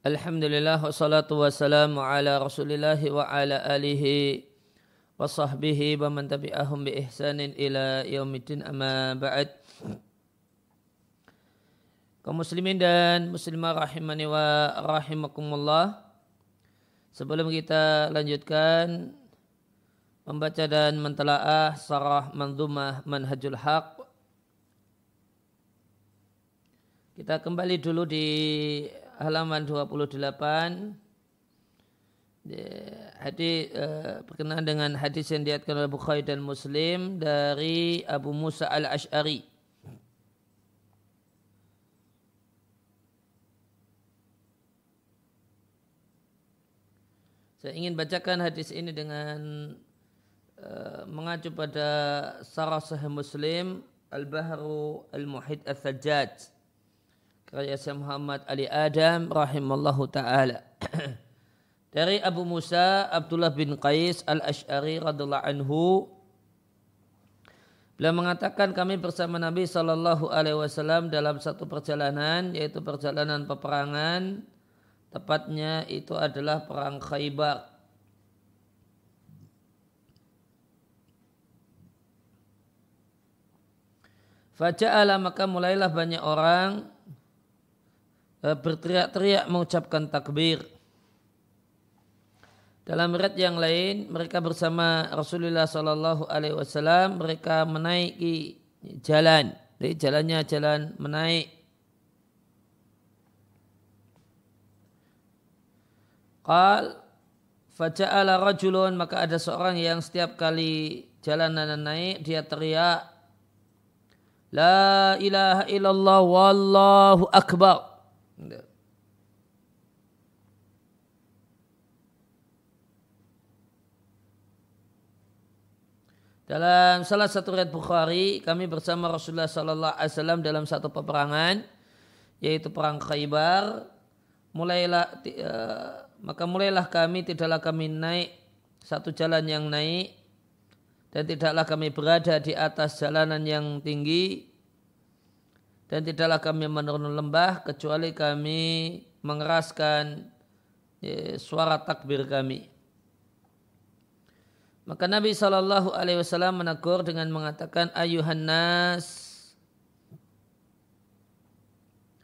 Alhamdulillah wassalatu wassalamu ala rasulillahi wa ala alihi wa sahbihi wa man tabi'ahum bi ihsanin ila yaumiddin amma ba'd. Kaum muslimin dan muslimah rahimani wa rahimakumullah sebelum kita lanjutkan membaca dan mentelaah sarah manzumah manhajul haq kita kembali dulu di halaman 28 hadis uh, berkenaan dengan hadis yang diatkan oleh Bukhari dan Muslim dari Abu Musa al Ashari. Saya ingin bacakan hadis ini dengan uh, mengacu pada Sarah Sahih Muslim Al-Bahru Al-Muhid Al-Thajjaj karya Syekh Muhammad Ali Adam rahimallahu taala. Dari Abu Musa Abdullah bin Qais Al-Asy'ari radhiyallahu anhu Beliau mengatakan kami bersama Nabi Shallallahu Alaihi Wasallam dalam satu perjalanan yaitu perjalanan peperangan tepatnya itu adalah perang Khaybar. Faja'ala maka mulailah banyak orang berteriak-teriak mengucapkan takbir. Dalam riwayat yang lain, mereka bersama Rasulullah Sallallahu Alaihi Wasallam mereka menaiki jalan. Jadi jalannya jalan menaik. Qal faja'ala rajulun maka ada seorang yang setiap kali jalanan naik dia teriak La ilaha illallah wallahu akbar Dalam salah satu riwayat Bukhari, kami bersama Rasulullah Sallallahu Alaihi Wasallam dalam satu peperangan, yaitu perang Khaybar. Mulailah uh, maka mulailah kami tidaklah kami naik satu jalan yang naik dan tidaklah kami berada di atas jalanan yang tinggi dan tidaklah kami menurun lembah kecuali kami mengeraskan ya, suara takbir kami. Maka Nabi Shallallahu Alaihi Wasallam menegur dengan mengatakan ayuhan nas.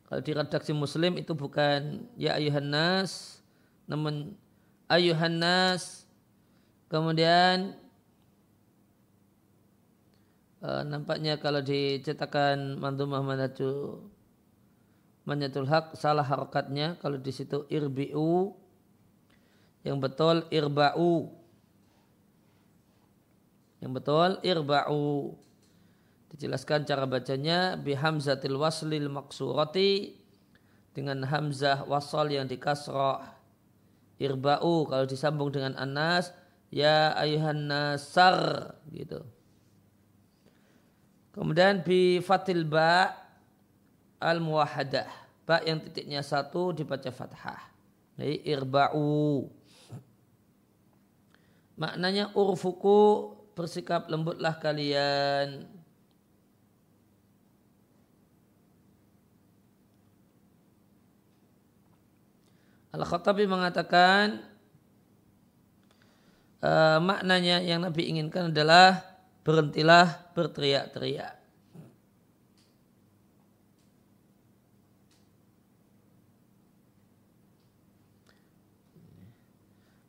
Kalau di redaksi Muslim itu bukan ya ayuhan nas, namun ayuhan nas. Kemudian uh, nampaknya kalau dicetakan Mandumah Manatu Manyatul Haq salah harokatnya kalau di situ irbiu. Yang betul irba'u. Yang betul irba'u. Dijelaskan cara bacanya bihamzatil waslil maksurati dengan hamzah wasal yang dikasrah irba'u kalau disambung dengan anas ya ayuhan nasar gitu Kemudian bi fatil ba al muwahadah. Ba yang titiknya satu dibaca fathah. Jadi irba'u. Maknanya urfuku bersikap lembutlah kalian. Al-Khattabi mengatakan uh, maknanya yang Nabi inginkan adalah berhentilah berteriak-teriak.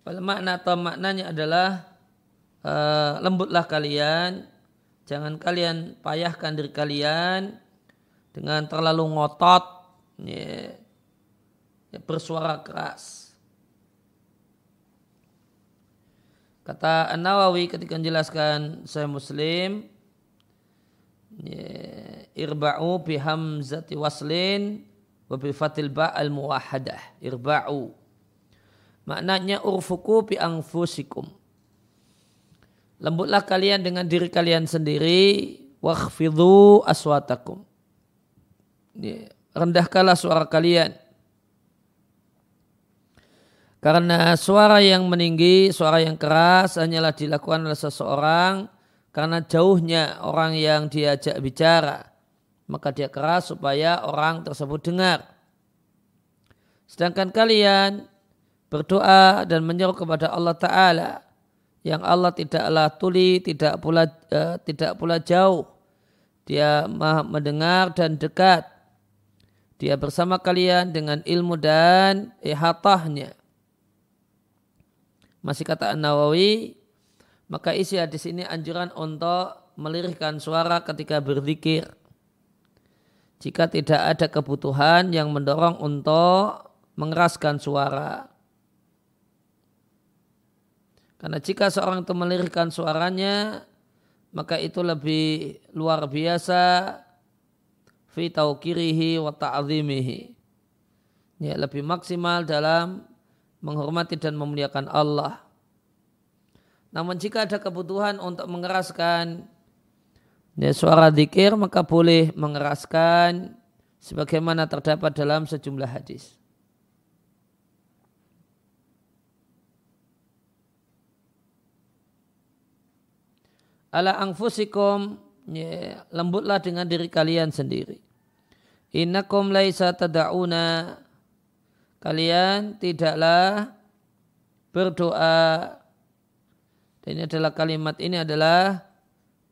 Pada makna atau maknanya adalah uh, lembutlah kalian, jangan kalian payahkan diri kalian dengan terlalu ngotot, ya, bersuara keras. Kata An-Nawawi ketika menjelaskan saya Muslim irba'u bihamzati waslin wa bi fatil ba al muwahadah irba'u. Maknanya urfuku bi anfusikum. Lembutlah kalian dengan diri kalian sendiri wakhfidhu aswatakum. Rendahkanlah suara kalian karena suara yang meninggi, suara yang keras hanyalah dilakukan oleh seseorang karena jauhnya orang yang diajak bicara. Maka dia keras supaya orang tersebut dengar. Sedangkan kalian berdoa dan menyeru kepada Allah Ta'ala yang Allah tidaklah tuli, tidak pula uh, tidak pula jauh. Dia maha mendengar dan dekat. Dia bersama kalian dengan ilmu dan ihatahnya. Masih kata An-Nawawi, maka isi hadis ini anjuran untuk melirihkan suara ketika berzikir. Jika tidak ada kebutuhan yang mendorong untuk mengeraskan suara. Karena jika seorang itu melirihkan suaranya, maka itu lebih luar biasa fi taukirihi wa ta'zimihi. Ya, lebih maksimal dalam menghormati dan memuliakan Allah. Namun jika ada kebutuhan untuk mengeraskan ya, suara zikir maka boleh mengeraskan sebagaimana terdapat dalam sejumlah hadis. ala angfusikum ya, lembutlah dengan diri kalian sendiri. Innakum laisa tada'una kalian tidaklah berdoa dan ini adalah kalimat ini adalah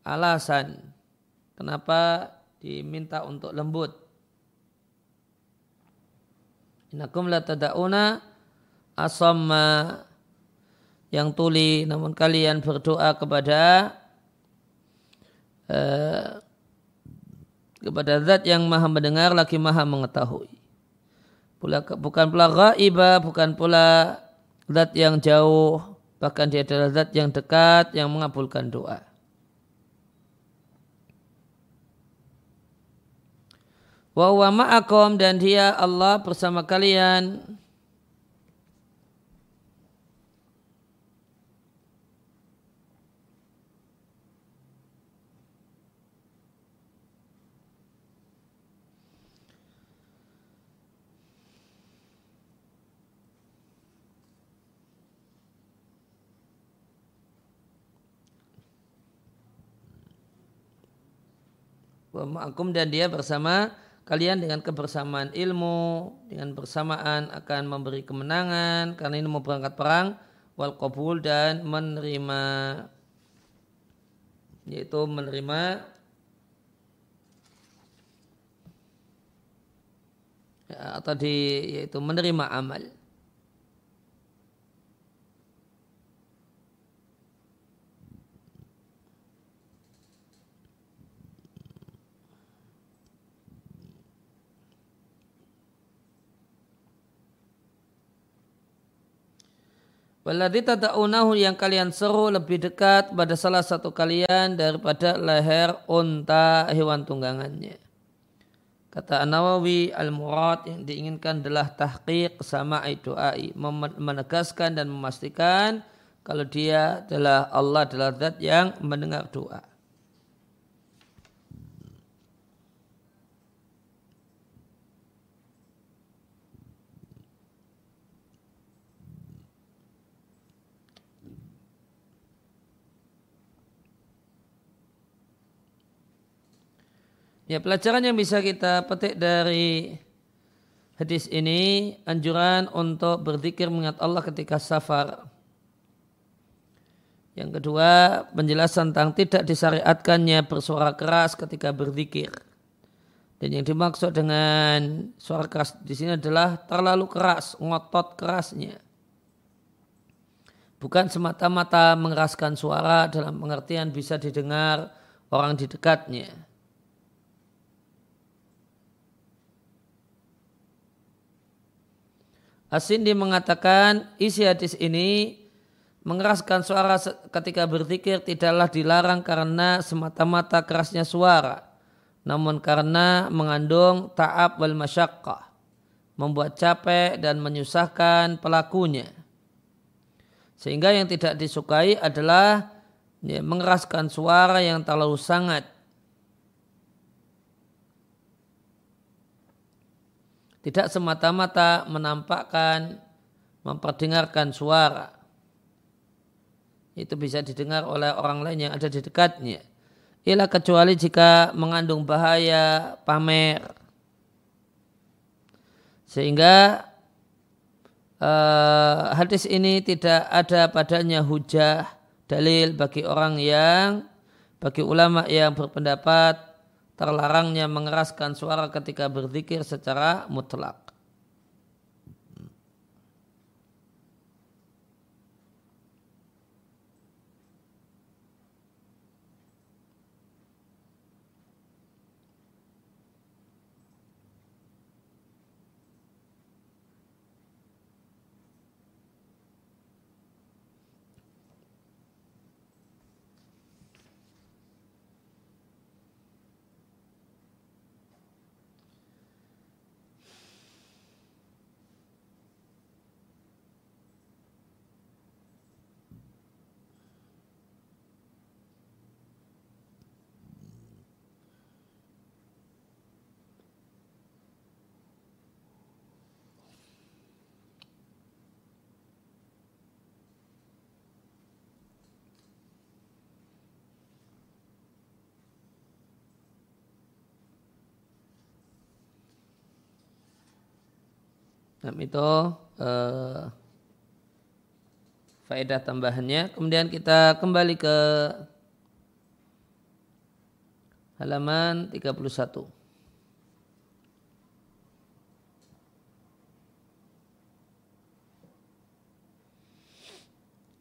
alasan kenapa diminta untuk lembut. Innakum la tada'una asamma yang tuli namun kalian berdoa kepada Eh, kepada zat yang maha mendengar lagi maha mengetahui. Bukan pula ghaibah, bukan pula zat yang jauh, bahkan dia adalah zat yang dekat yang mengabulkan doa. Wa ma'akum dan dia Allah bersama kalian ma'akum dan dia bersama kalian dengan kebersamaan ilmu, dengan bersamaan akan memberi kemenangan karena ini mau berangkat perang wal qabul dan menerima yaitu menerima ya, atau di yaitu menerima amal. Waladhi tada'unahu yang kalian seru lebih dekat pada salah satu kalian daripada leher unta hewan tunggangannya. Kata An-Nawawi al-murad yang diinginkan adalah tahqiq sama doai. Menegaskan dan memastikan kalau dia adalah Allah adalah zat yang mendengar doa. Ya pelajaran yang bisa kita petik dari hadis ini anjuran untuk berzikir mengingat Allah ketika safar. Yang kedua, penjelasan tentang tidak disyariatkannya bersuara keras ketika berzikir. Dan yang dimaksud dengan suara keras di sini adalah terlalu keras, ngotot kerasnya. Bukan semata-mata mengeraskan suara dalam pengertian bisa didengar orang di dekatnya Asindi mengatakan isi hadis ini mengeraskan suara ketika berzikir tidaklah dilarang karena semata-mata kerasnya suara, namun karena mengandung ta'ab wal masyakkah, membuat capek dan menyusahkan pelakunya. Sehingga yang tidak disukai adalah ya, mengeraskan suara yang terlalu sangat tidak semata-mata menampakkan, memperdengarkan suara. Itu bisa didengar oleh orang lain yang ada di dekatnya. Ialah kecuali jika mengandung bahaya pamer. Sehingga uh, hadis ini tidak ada padanya hujah dalil bagi orang yang bagi ulama yang berpendapat terlarangnya mengeraskan suara ketika berzikir secara mutlak. Nah, itu uh, faedah tambahannya. Kemudian kita kembali ke halaman 31.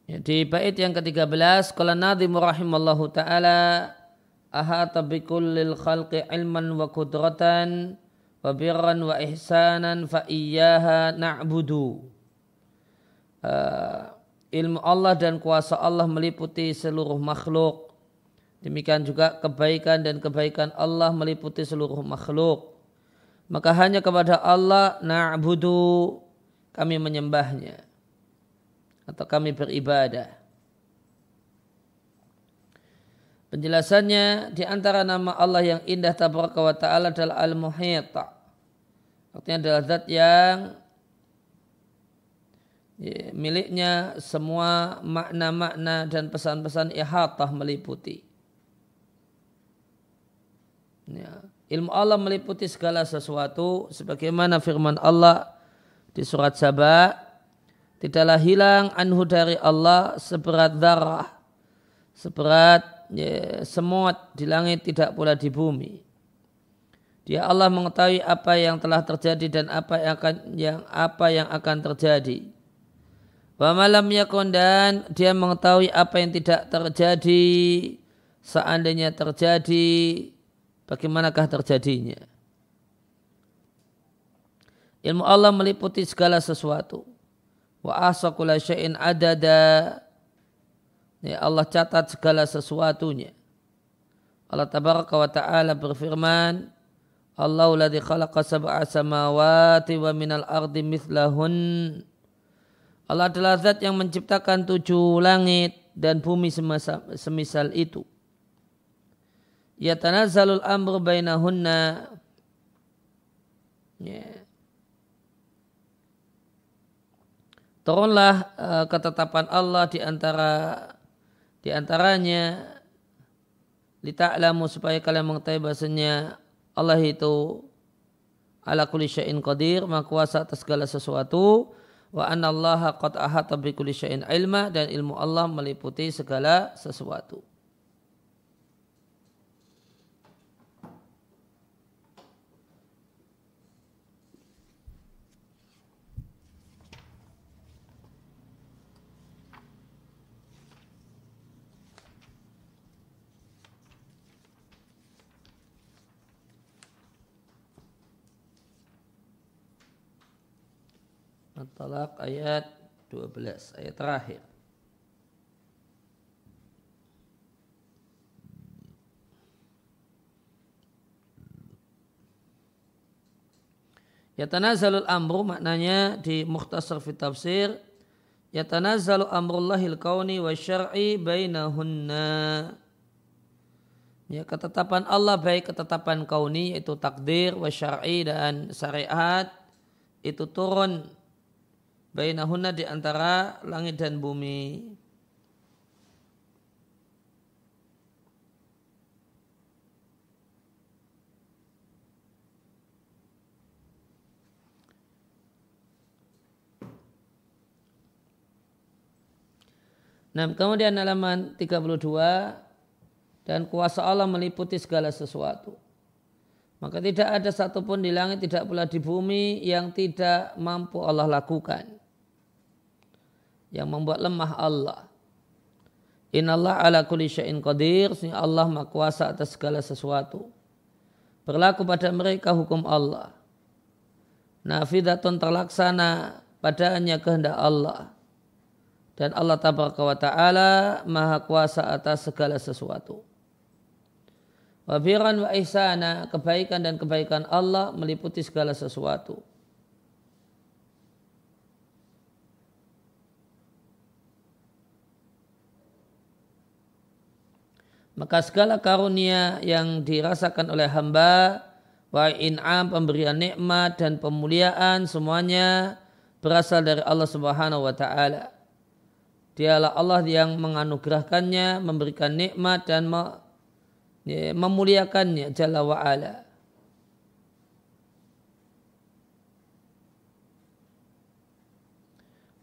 Ya, di bait yang ke-13 qala nadhimu rahimallahu taala ahata bikullil khalqi ilman wa qudratan wa birran wa ihsanan. Uh, ilmu Allah dan kuasa Allah meliputi seluruh makhluk. Demikian juga kebaikan dan kebaikan Allah meliputi seluruh makhluk. Maka hanya kepada Allah na'budu kami menyembahnya. Atau kami beribadah. Penjelasannya di antara nama Allah yang indah tabaraka wa ta'ala adalah Al-Muhita. Artinya adalah zat yang ya, miliknya semua makna-makna dan pesan-pesan ihatah meliputi. Ya. Ilmu Allah meliputi segala sesuatu sebagaimana firman Allah di surat Sabah tidaklah hilang anhu dari Allah seberat darah seberat ya, semut di langit tidak pula di bumi dia Allah mengetahui apa yang telah terjadi dan apa yang akan yang apa yang akan terjadi. Wa malam yakun dan dia mengetahui apa yang tidak terjadi seandainya terjadi bagaimanakah terjadinya. Ilmu Allah meliputi segala sesuatu. Wa asakula syai'in adada. Ya Allah catat segala sesuatunya. Allah tabaraka wa ta'ala berfirman, Allahu ladzi khalaqa sab'a samawati wa minal ardi mithlahun. Allah adalah zat yang menciptakan tujuh langit dan bumi semisal, semisal itu. Ya tanazzalul amru bainahunna. Yeah. Turunlah uh, ketetapan Allah di antara di antaranya lita'lamu supaya kalian mengetahui bahasanya Allah itu ala kulli syai'in qadir, maha kuasa atas segala sesuatu wa anna Allah qad ahata bi kulli syai'in ilma dan ilmu Allah meliputi segala sesuatu. At-Talaq ayat 12, ayat terakhir. Yatanazalul amru maknanya di Mukhtasar fi tafsir Yatanazzalu amrullahil kauni wa syar'i bainahunna Ya, ketetapan Allah baik ketetapan kauni yaitu takdir wa syar'i dan syariat itu turun bainahunna di antara langit dan bumi. Nah, kemudian halaman 32 dan kuasa Allah meliputi segala sesuatu. Maka tidak ada satupun di langit, tidak pula di bumi yang tidak mampu Allah lakukan. Yang membuat lemah Allah. Inallah ala kulli syai'in qadir, Allah maha kuasa atas segala sesuatu. Berlaku pada mereka hukum Allah. Nafidatun terlaksana padanya kehendak Allah. Dan Allah tabaraka wa ta'ala maha kuasa atas segala sesuatu. Wabiran wa ihsana, kebaikan dan kebaikan Allah meliputi segala sesuatu. Maka segala karunia yang dirasakan oleh hamba, wa in'am, pemberian nikmat dan pemuliaan semuanya berasal dari Allah Subhanahu wa taala. Dialah Allah yang menganugerahkannya, memberikan nikmat dan ya, memuliakannya Jalla wa'ala.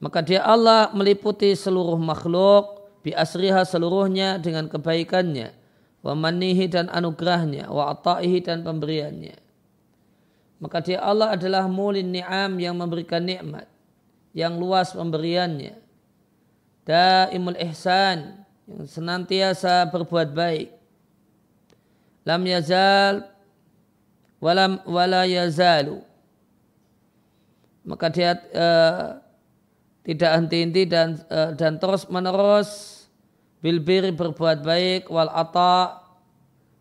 Maka dia Allah meliputi seluruh makhluk bi asriha seluruhnya dengan kebaikannya wa manihi dan anugerahnya wa ata'ihi dan pemberiannya. Maka dia Allah adalah mulin ni'am yang memberikan nikmat yang luas pemberiannya. Daimul ihsan yang senantiasa berbuat baik lam yazal walam wala yazalu maka dia uh, tidak henti-henti dan uh, dan terus menerus bilbiri berbuat baik. Wal ata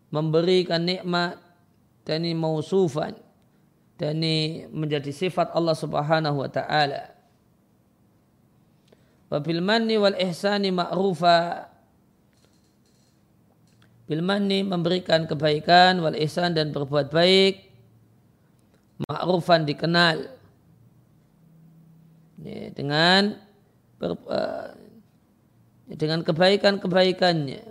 memberikan nikmat. Dan ini mausufan. Dan ini menjadi sifat Allah Subhanahu wa taala. Wabil manni wal ihsani ma'rufa. Bilmani memberikan kebaikan wal ihsan dan berbuat baik. Ma'rufan dikenal ya, dengan ber, uh, dengan kebaikan-kebaikannya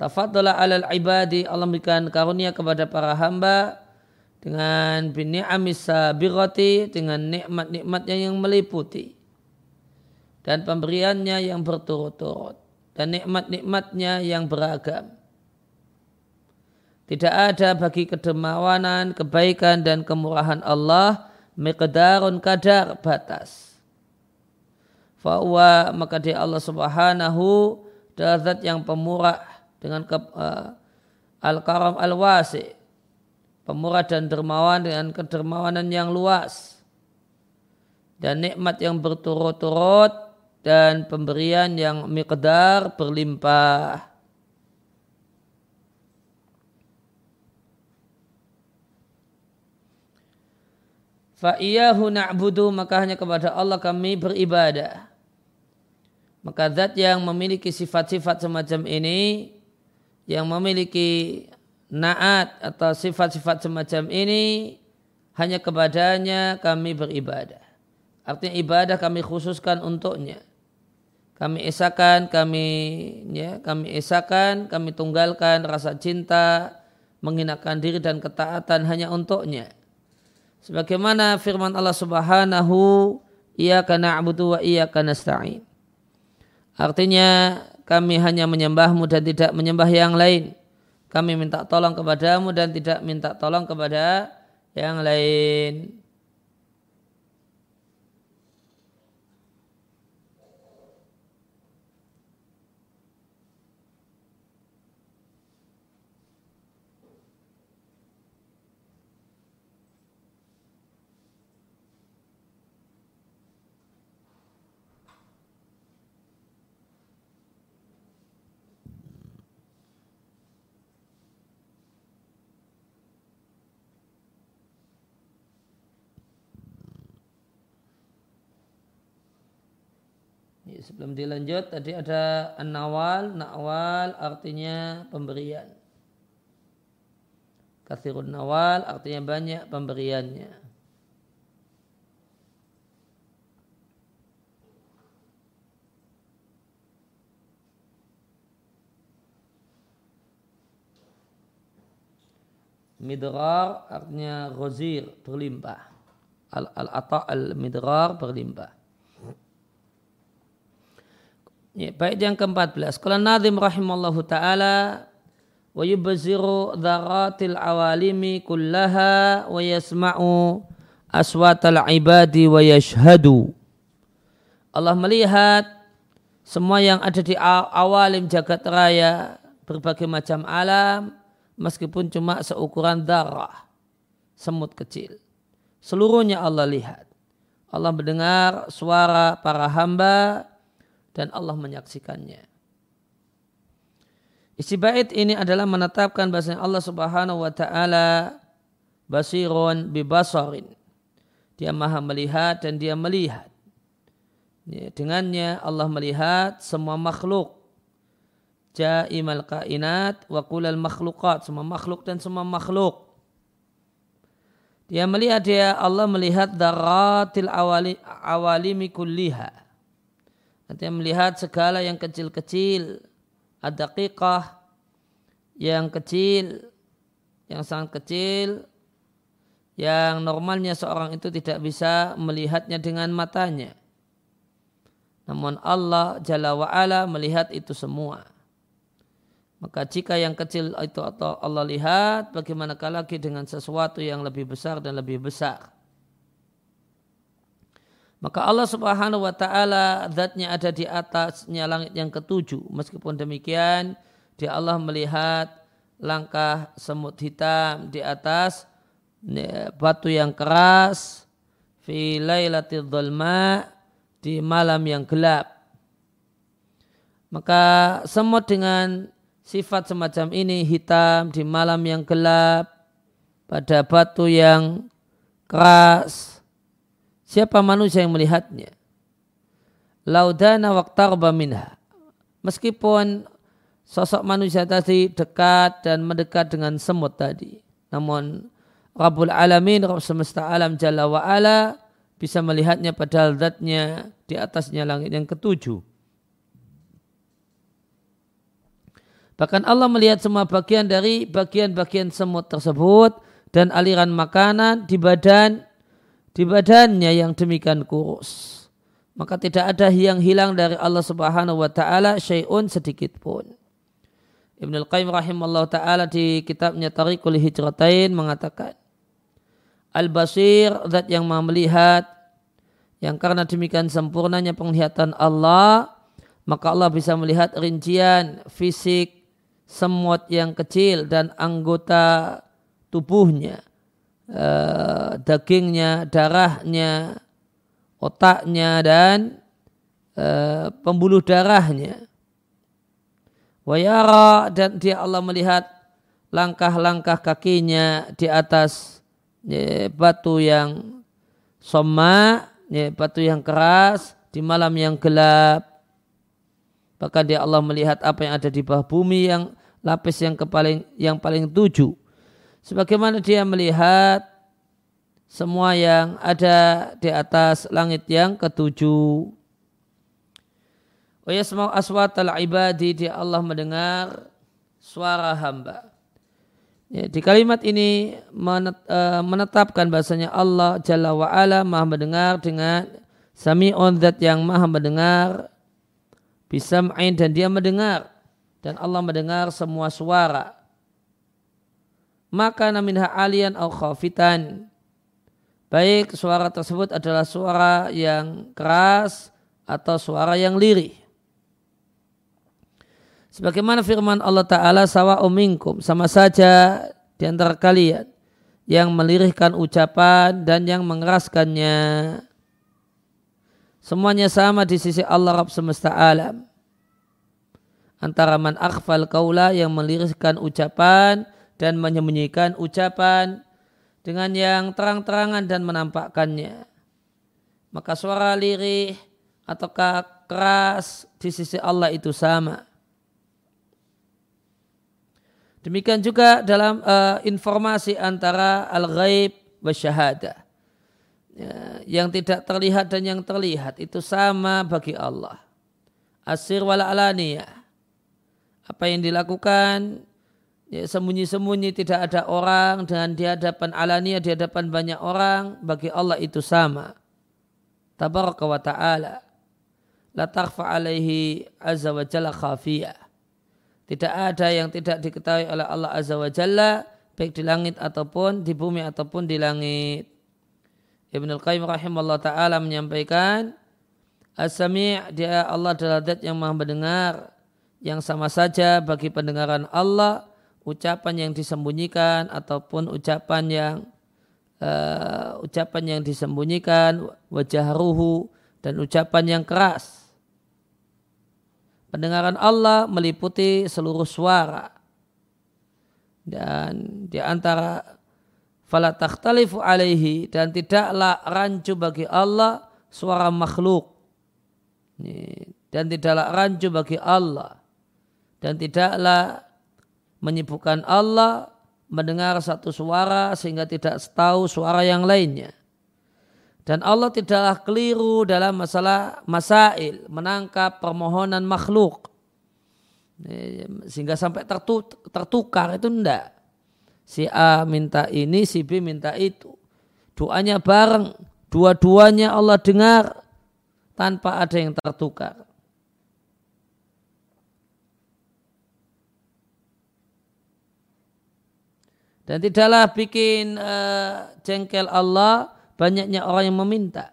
tafadhala alal ibadi Allah memberikan karunia kepada para hamba dengan bini'amis sabirati dengan nikmat-nikmatnya yang meliputi dan pemberiannya yang berturut-turut dan nikmat-nikmatnya yang beragam. Tidak ada bagi kedermawanan, kebaikan dan kemurahan Allah miqdarun kadar batas. Fa'wa maka dia Allah subhanahu adalah yang pemurah dengan ke, uh, al-karam al-wasi. Pemurah dan dermawan dengan kedermawanan yang luas. Dan nikmat yang berturut-turut dan pemberian yang miqdar berlimpah. Fa'iyahu na'budu maka hanya kepada Allah kami beribadah. Maka zat yang memiliki sifat-sifat semacam ini, yang memiliki naat atau sifat-sifat semacam ini, hanya kepadanya kami beribadah. Artinya ibadah kami khususkan untuknya kami esakan, kami ya, kami esakan, kami tunggalkan rasa cinta, menghinakan diri dan ketaatan hanya untuknya. Sebagaimana firman Allah Subhanahu, Iyyaka na'budu wa iyyaka nasta'in. Artinya kami hanya menyembahmu dan tidak menyembah yang lain. Kami minta tolong kepadamu dan tidak minta tolong kepada yang lain. Sebelum dilanjut tadi ada an-nawal, nawal artinya pemberian. Kathirun nawal artinya banyak pemberiannya. Midrar artinya ghazir, berlimpah. Al-ata al-midrar berlimpah. Ya, baik yang ke-14. Kalau Nadim rahimallahu taala wa yubziru dzaratil awalimi kullaha wa yasma'u aswatal ibadi wa yashhadu. Allah melihat semua yang ada di awalim jagat raya berbagai macam alam meskipun cuma seukuran darah semut kecil. Seluruhnya Allah lihat. Allah mendengar suara para hamba dan Allah menyaksikannya. Isi bait ini adalah menetapkan bahasanya Allah Subhanahu wa taala basirun bibasarin. Dia maha melihat dan dia melihat. Ya, dengannya Allah melihat semua makhluk. Jaimal kainat wa kulal makhlukat. Semua makhluk dan semua makhluk. Dia melihat dia Allah melihat daratil awali, awalimi kulliha Artinya melihat segala yang kecil-kecil, ada kikah yang kecil, yang sangat kecil, yang normalnya seorang itu tidak bisa melihatnya dengan matanya. Namun Allah Jalla wa'ala melihat itu semua. Maka jika yang kecil itu atau Allah lihat, bagaimanakah lagi dengan sesuatu yang lebih besar dan lebih besar. Maka Allah subhanahu wa ta'ala zatnya ada di atasnya langit yang ketujuh. Meskipun demikian, dia Allah melihat langkah semut hitam di atas batu yang keras fi lailatul dhulma di malam yang gelap. Maka semut dengan sifat semacam ini hitam di malam yang gelap pada batu yang keras Siapa manusia yang melihatnya? Laudana waktarba minha. Meskipun sosok manusia tadi dekat dan mendekat dengan semut tadi. Namun Rabbul Alamin, Rabb semesta alam Jalla wa'ala bisa melihatnya padahal zatnya di atasnya langit yang ketujuh. Bahkan Allah melihat semua bagian dari bagian-bagian semut tersebut dan aliran makanan di badan di badannya yang demikian kurus. Maka tidak ada yang hilang dari Allah Subhanahu wa taala syai'un sedikit pun. Ibnu Al-Qayyim rahimahullah taala di kitabnya Tariqul Hijratain mengatakan Al-Basir zat yang Maha melihat yang karena demikian sempurnanya penglihatan Allah maka Allah bisa melihat rincian fisik semut yang kecil dan anggota tubuhnya Eh, dagingnya, darahnya, otaknya dan uh, pembuluh darahnya. Wayara dan dia Allah melihat langkah-langkah kakinya di atas ya, batu yang soma, ya, batu yang keras di malam yang gelap. Bahkan dia Allah melihat apa yang ada di bawah bumi yang lapis yang kepaling yang paling tujuh sebagaimana dia melihat semua yang ada di atas langit yang ketujuh. Wa yasma'u aswat al-ibadi dia Allah mendengar suara hamba. Ya, di kalimat ini e, menetapkan bahasanya Allah Jalla wa'ala maha mendengar dengan sami'un zat yang maha mendengar bisam'in dan dia mendengar dan Allah mendengar semua suara maka naminha alian au khafitan. Baik suara tersebut adalah suara yang keras atau suara yang lirih. Sebagaimana firman Allah Ta'ala sawa minkum sama saja di antara kalian yang melirihkan ucapan dan yang mengeraskannya. Semuanya sama di sisi Allah Rabb semesta alam. Antara man akhfal kaula yang melirihkan ucapan dan menyembunyikan ucapan dengan yang terang-terangan dan menampakkannya. Maka suara lirih atau keras di sisi Allah itu sama. Demikian juga dalam uh, informasi antara al-ghaib wa syahadah. Ya, yang tidak terlihat dan yang terlihat itu sama bagi Allah. Asir wala alaniyah. Apa yang dilakukan ya, sembunyi-sembunyi tidak ada orang dan di hadapan alania di hadapan banyak orang bagi Allah itu sama tabaraka wa ta'ala la tarfa alaihi azza wa jalla khafiyah. Tidak ada yang tidak diketahui oleh Allah azza wa jalla baik di langit ataupun di bumi ataupun di langit. Ibnu Qayyim rahimahullah taala menyampaikan As-Sami' dia Allah adalah zat yang maha mendengar yang sama saja bagi pendengaran Allah ucapan yang disembunyikan ataupun ucapan yang uh, ucapan yang disembunyikan wajah ruhu dan ucapan yang keras. Pendengaran Allah meliputi seluruh suara. Dan di antara fala takhtalifu alaihi dan tidaklah rancu bagi Allah suara makhluk. Dan tidaklah rancu bagi Allah. Dan tidaklah menyibukkan Allah mendengar satu suara sehingga tidak tahu suara yang lainnya. Dan Allah tidaklah keliru dalam masalah masail, menangkap permohonan makhluk. Sehingga sampai tertukar itu enggak. Si A minta ini, si B minta itu. Doanya bareng, dua-duanya Allah dengar tanpa ada yang tertukar. Dan tidaklah bikin uh, jengkel Allah banyaknya orang yang meminta.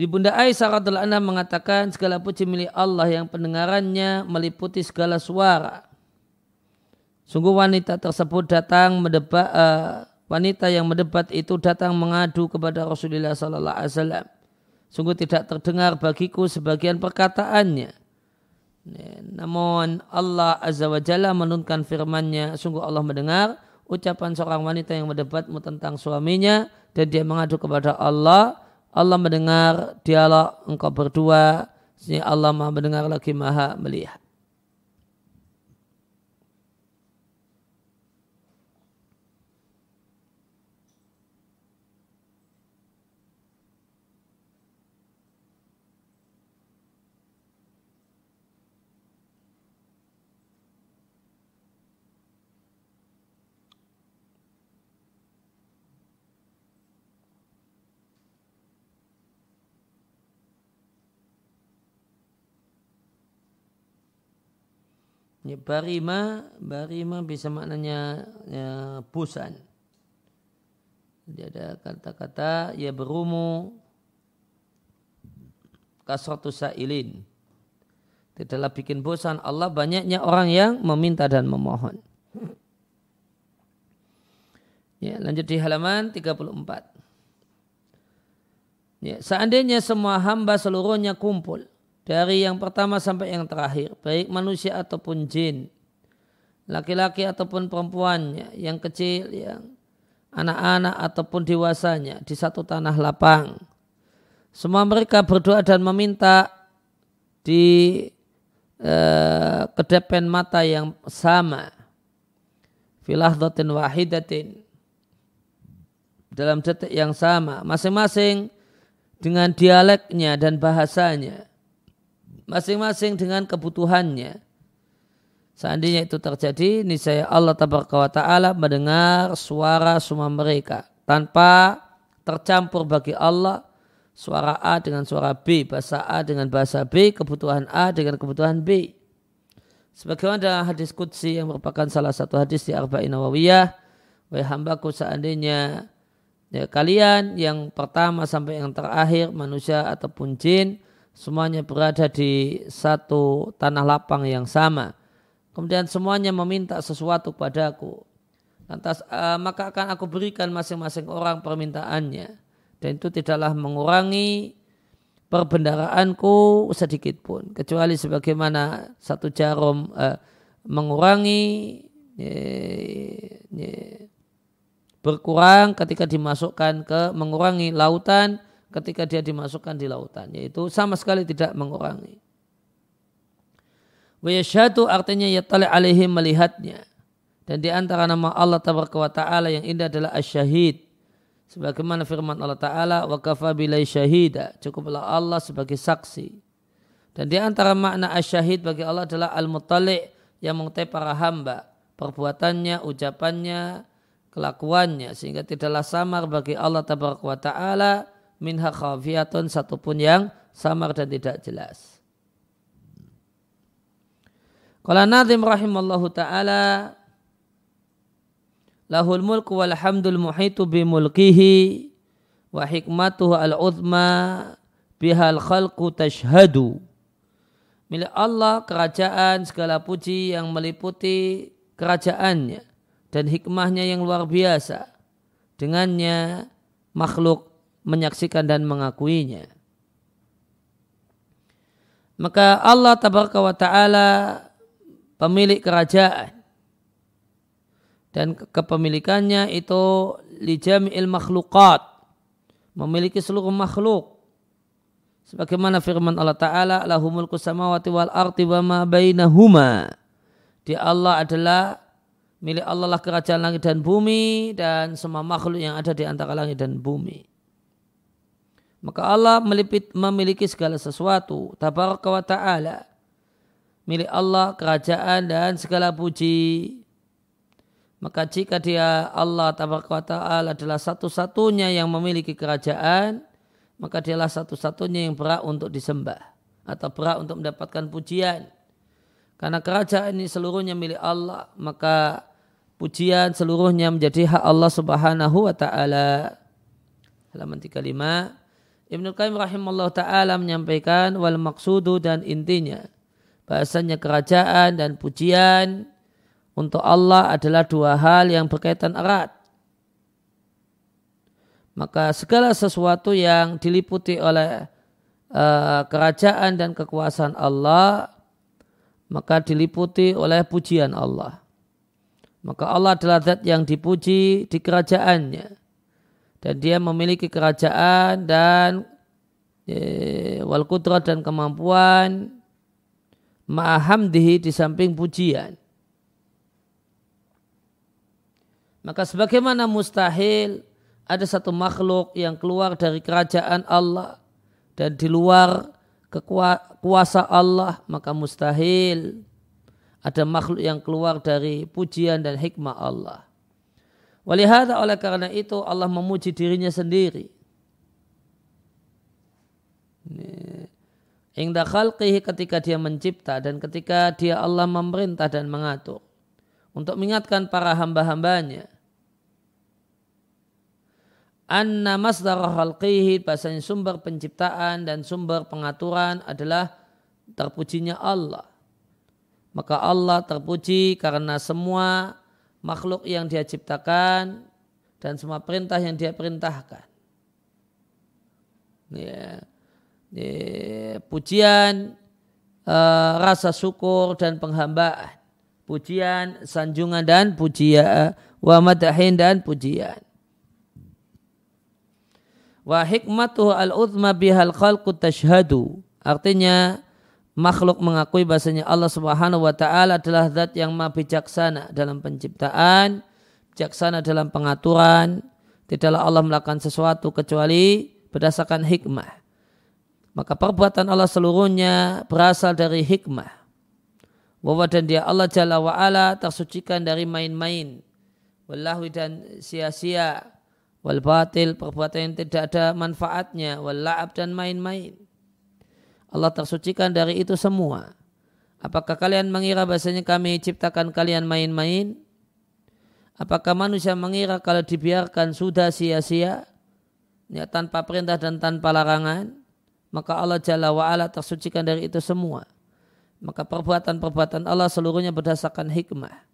Ibunda Aisyah radhiallahu anha mengatakan segala puji milik Allah yang pendengarannya meliputi segala suara. Sungguh wanita tersebut datang mendebat uh, wanita yang mendebat itu datang mengadu kepada Rasulullah sallallahu alaihi wasallam. Sungguh tidak terdengar bagiku sebagian perkataannya namun Allah Azza wa Jalla menurunkan firman-Nya, sungguh Allah mendengar ucapan seorang wanita yang mendebatmu tentang suaminya dan dia mengadu kepada Allah. Allah mendengar dialog engkau berdua, sehingga Allah Maha mendengar lagi Maha melihat. Ya, barima, barima bisa maknanya ya, busan. Jadi ada kata-kata ya berumu kasratu sa'ilin. Tidaklah bikin bosan Allah banyaknya orang yang meminta dan memohon. Ya, lanjut di halaman 34. Ya, seandainya semua hamba seluruhnya kumpul dari yang pertama sampai yang terakhir, baik manusia ataupun jin, laki-laki ataupun perempuannya, yang kecil, yang anak-anak ataupun dewasanya di satu tanah lapang. Semua mereka berdoa dan meminta di eh, ke depan mata yang sama. Filahdatin wahidatin. Dalam detik yang sama. Masing-masing dengan dialeknya dan bahasanya masing-masing dengan kebutuhannya. Seandainya itu terjadi, niscaya Allah Taala mendengar suara semua mereka tanpa tercampur bagi Allah suara A dengan suara B, bahasa A dengan bahasa B, kebutuhan A dengan kebutuhan B. Sebagaimana dalam hadis Qudsi yang merupakan salah satu hadis di Arba'in Nawawiyah, Wahai hambaku seandainya ya, kalian yang pertama sampai yang terakhir manusia ataupun jin semuanya berada di satu tanah lapang yang sama. Kemudian semuanya meminta sesuatu kepadaku. Lantas uh, maka akan aku berikan masing-masing orang permintaannya. Dan itu tidaklah mengurangi perbendaraanku sedikit pun. Kecuali sebagaimana satu jarum uh, mengurangi ye, ye, berkurang ketika dimasukkan ke mengurangi lautan ketika dia dimasukkan di lautan yaitu sama sekali tidak mengurangi. Wa yashhadu artinya yatali alaihim melihatnya. Dan di antara nama Allah Taala yang indah adalah asyahid. Sebagaimana firman Allah Ta'ala, wa kafa bilai syahida. Cukuplah Allah sebagai saksi. Dan di antara makna asyahid bagi Allah adalah al-mutali' yang mengetahui para hamba. Perbuatannya, ucapannya, kelakuannya sehingga tidaklah samar bagi Allah taala minha khafiyatun satupun yang samar dan tidak jelas. Qala Nazim rahimallahu taala lahul mulku wal hamdul muhitu bi mulkihi wa hikmatuhu al uzma bihal khalqu tashhadu milik Allah kerajaan segala puji yang meliputi kerajaannya dan hikmahnya yang luar biasa dengannya makhluk menyaksikan dan mengakuinya. Maka Allah tabaraka wa ta'ala pemilik kerajaan dan kepemilikannya itu lijami'il makhlukat memiliki seluruh makhluk. Sebagaimana firman Allah taala lahumul samawati wal ardi wa ma bainahuma. Dia Allah adalah milik Allah lah kerajaan langit dan bumi dan semua makhluk yang ada di antara langit dan bumi maka Allah melipit, memiliki segala sesuatu tabaraka wa ta'ala milik Allah kerajaan dan segala puji maka jika dia Allah Ta'ala adalah satu-satunya yang memiliki kerajaan, maka dialah satu-satunya yang berhak untuk disembah atau berhak untuk mendapatkan pujian. Karena kerajaan ini seluruhnya milik Allah, maka pujian seluruhnya menjadi hak Allah Subhanahu wa taala. Halaman 35. Ibnu Qayyim rahimahullah taala menyampaikan wal maksudu dan intinya bahasanya kerajaan dan pujian untuk Allah adalah dua hal yang berkaitan erat. Maka segala sesuatu yang diliputi oleh uh, kerajaan dan kekuasaan Allah, maka diliputi oleh pujian Allah. Maka Allah adalah zat yang dipuji di kerajaannya. Dan dia memiliki kerajaan dan e, wal kudrat dan kemampuan ma'ahamdihi di samping pujian. Maka sebagaimana mustahil ada satu makhluk yang keluar dari kerajaan Allah dan di luar kekuasa Allah, maka mustahil ada makhluk yang keluar dari pujian dan hikmah Allah. Walihada oleh karena itu Allah memuji dirinya sendiri. Ingda khalqihi ketika dia mencipta dan ketika dia Allah memerintah dan mengatur. Untuk mengingatkan para hamba-hambanya anna masdar khalqihi bahasanya sumber penciptaan dan sumber pengaturan adalah terpujinya Allah. Maka Allah terpuji karena semua makhluk yang dia ciptakan dan semua perintah yang dia perintahkan. Ya, ya, pujian, uh, rasa syukur dan penghambaan. Pujian, sanjungan dan pujian, wa madahin dan pujian wa hikmatuhu al-uzma bihal khalqu tashhadu. Artinya makhluk mengakui bahasanya Allah Subhanahu wa taala adalah zat yang maha bijaksana dalam penciptaan, bijaksana dalam pengaturan. Tidaklah Allah melakukan sesuatu kecuali berdasarkan hikmah. Maka perbuatan Allah seluruhnya berasal dari hikmah. Bahwa dan dia Allah Jalla wa'ala tersucikan dari main-main. Wallahu dan sia-sia wal batil perbuatan yang tidak ada manfaatnya wal la'ab dan main-main Allah tersucikan dari itu semua. Apakah kalian mengira bahasanya kami ciptakan kalian main-main? Apakah manusia mengira kalau dibiarkan sudah sia-sia? Ya, tanpa perintah dan tanpa larangan maka Allah Jalla wa'ala tersucikan dari itu semua. Maka perbuatan-perbuatan Allah seluruhnya berdasarkan hikmah.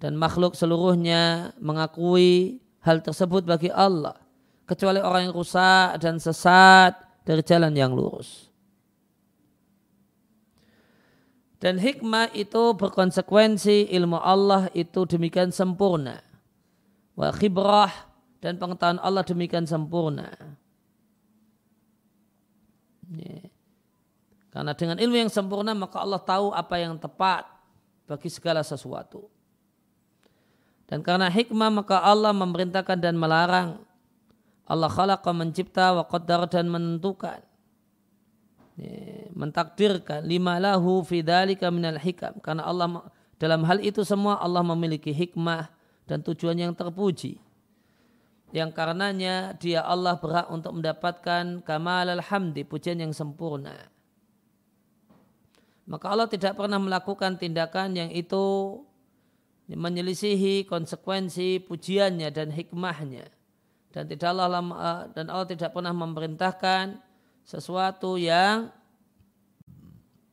Dan makhluk seluruhnya mengakui hal tersebut bagi Allah. Kecuali orang yang rusak dan sesat dari jalan yang lurus. Dan hikmah itu berkonsekuensi ilmu Allah itu demikian sempurna. Wa khibrah dan pengetahuan Allah demikian sempurna. Ya. Karena dengan ilmu yang sempurna maka Allah tahu apa yang tepat bagi segala sesuatu. Dan karena hikmah maka Allah memerintahkan dan melarang. Allah khalaqa mencipta wa qaddar dan menentukan. Mentakdirkan lima lahu fi dhalika minal hikam. Karena Allah dalam hal itu semua Allah memiliki hikmah dan tujuan yang terpuji. Yang karenanya dia Allah berhak untuk mendapatkan kamal alhamdi, pujian yang sempurna. Maka Allah tidak pernah melakukan tindakan yang itu menyelisihi konsekuensi pujiannya dan hikmahnya. Dan tidak Allah dan Allah tidak pernah memerintahkan sesuatu yang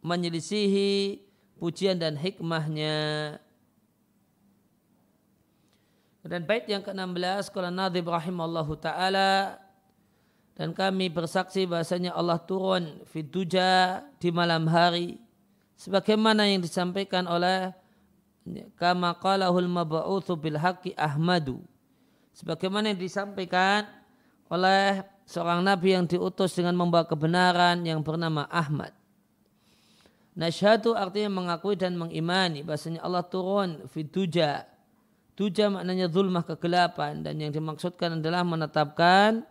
menyelisihi pujian dan hikmahnya. Dan bait yang ke-16 kalau Nabi rahimallahu taala dan kami bersaksi bahasanya Allah turun fiduja di malam hari sebagaimana yang disampaikan oleh kama qalahul mab'utsu bil haqqi Ahmadu sebagaimana yang disampaikan oleh seorang nabi yang diutus dengan membawa kebenaran yang bernama Ahmad Nasyhadu artinya mengakui dan mengimani bahasanya Allah turun fiduja. Tuja maknanya zulmah kegelapan dan yang dimaksudkan adalah menetapkan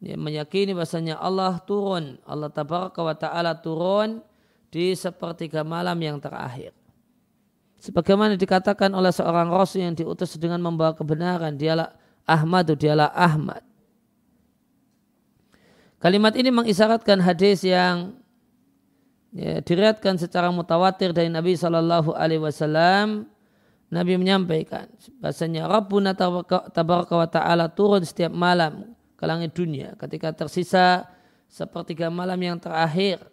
ya, meyakini bahasanya Allah turun. Allah tabaraka wa ta'ala turun di sepertiga malam yang terakhir. Sebagaimana dikatakan oleh seorang rasul yang diutus dengan membawa kebenaran, dialah Ahmadu, dialah Ahmad. Kalimat ini mengisyaratkan hadis yang ya, diriatkan secara mutawatir dari Nabi Shallallahu Alaihi Wasallam Nabi menyampaikan bahasanya Rabbuna tabaraka wa ta'ala turun setiap malam ke langit dunia ketika tersisa sepertiga malam yang terakhir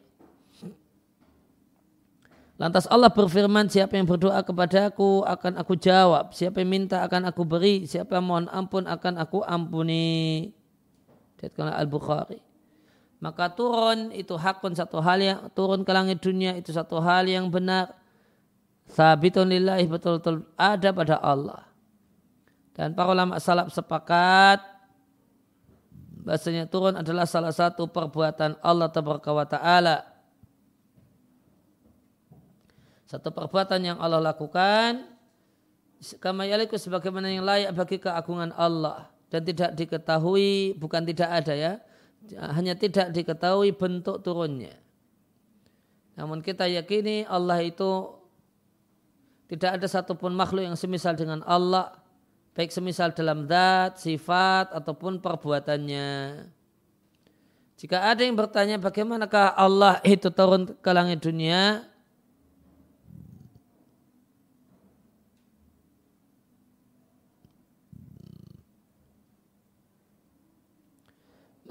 Lantas Allah berfirman, siapa yang berdoa kepadaku akan aku jawab. Siapa yang minta akan aku beri. Siapa yang mohon ampun akan aku ampuni. Dikatakan Al-Bukhari. Maka turun itu hakun satu hal yang turun ke langit dunia itu satu hal yang benar. Sabitun lillahi betul-betul ada pada Allah. Dan para ulama salaf sepakat bahasanya turun adalah salah satu perbuatan Allah Ta'ala. Satu perbuatan yang Allah lakukan kama yaliku sebagaimana yang layak bagi keagungan Allah dan tidak diketahui bukan tidak ada ya hanya tidak diketahui bentuk turunnya. Namun kita yakini Allah itu tidak ada satupun makhluk yang semisal dengan Allah, baik semisal dalam zat, sifat, ataupun perbuatannya. Jika ada yang bertanya bagaimanakah Allah itu turun ke langit dunia,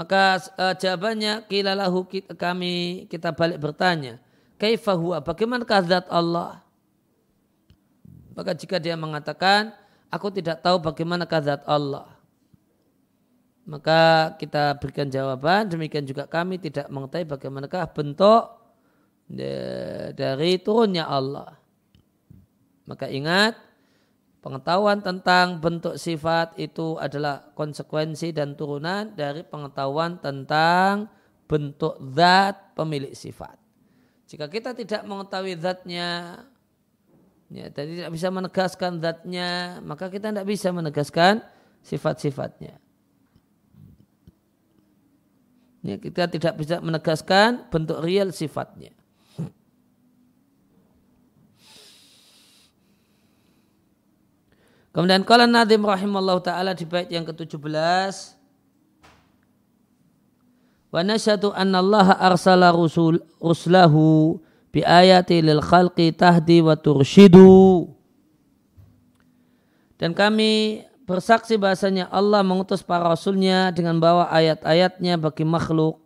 Maka uh, jawabannya kilalahu kami kita balik bertanya. Kaifa huwa? Bagaimana zat Allah? Maka jika dia mengatakan, aku tidak tahu bagaimana zat Allah. Maka kita berikan jawaban, demikian juga kami tidak mengetahui bagaimanakah bentuk dari turunnya Allah. Maka ingat, Pengetahuan tentang bentuk sifat itu adalah konsekuensi dan turunan dari pengetahuan tentang bentuk zat pemilik sifat. Jika kita tidak mengetahui zatnya, ya, dan tidak bisa menegaskan zatnya, maka kita tidak bisa menegaskan sifat-sifatnya. Ya, kita tidak bisa menegaskan bentuk real sifatnya. Kemudian kala Nadim rahimallahu taala di bait yang ke-17. Wa nasyadu anna Allah arsala rusul ruslahu bi ayati lil khalqi tahdi wa turshidu. Dan kami bersaksi bahasanya Allah mengutus para rasulnya dengan bawa ayat-ayatnya bagi makhluk.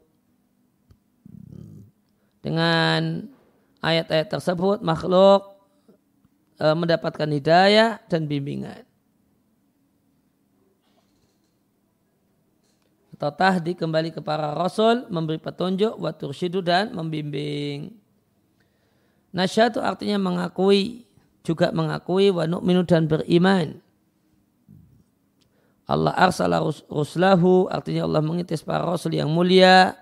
Dengan ayat-ayat tersebut makhluk e, mendapatkan hidayah dan bimbingan. Atau tahdi kembali ke para rasul, memberi petunjuk, watur syidu dan membimbing. Nasyatu artinya mengakui, juga mengakui wa nu'minu dan beriman. Allah arsala ruslahu artinya Allah mengitis para rasul yang mulia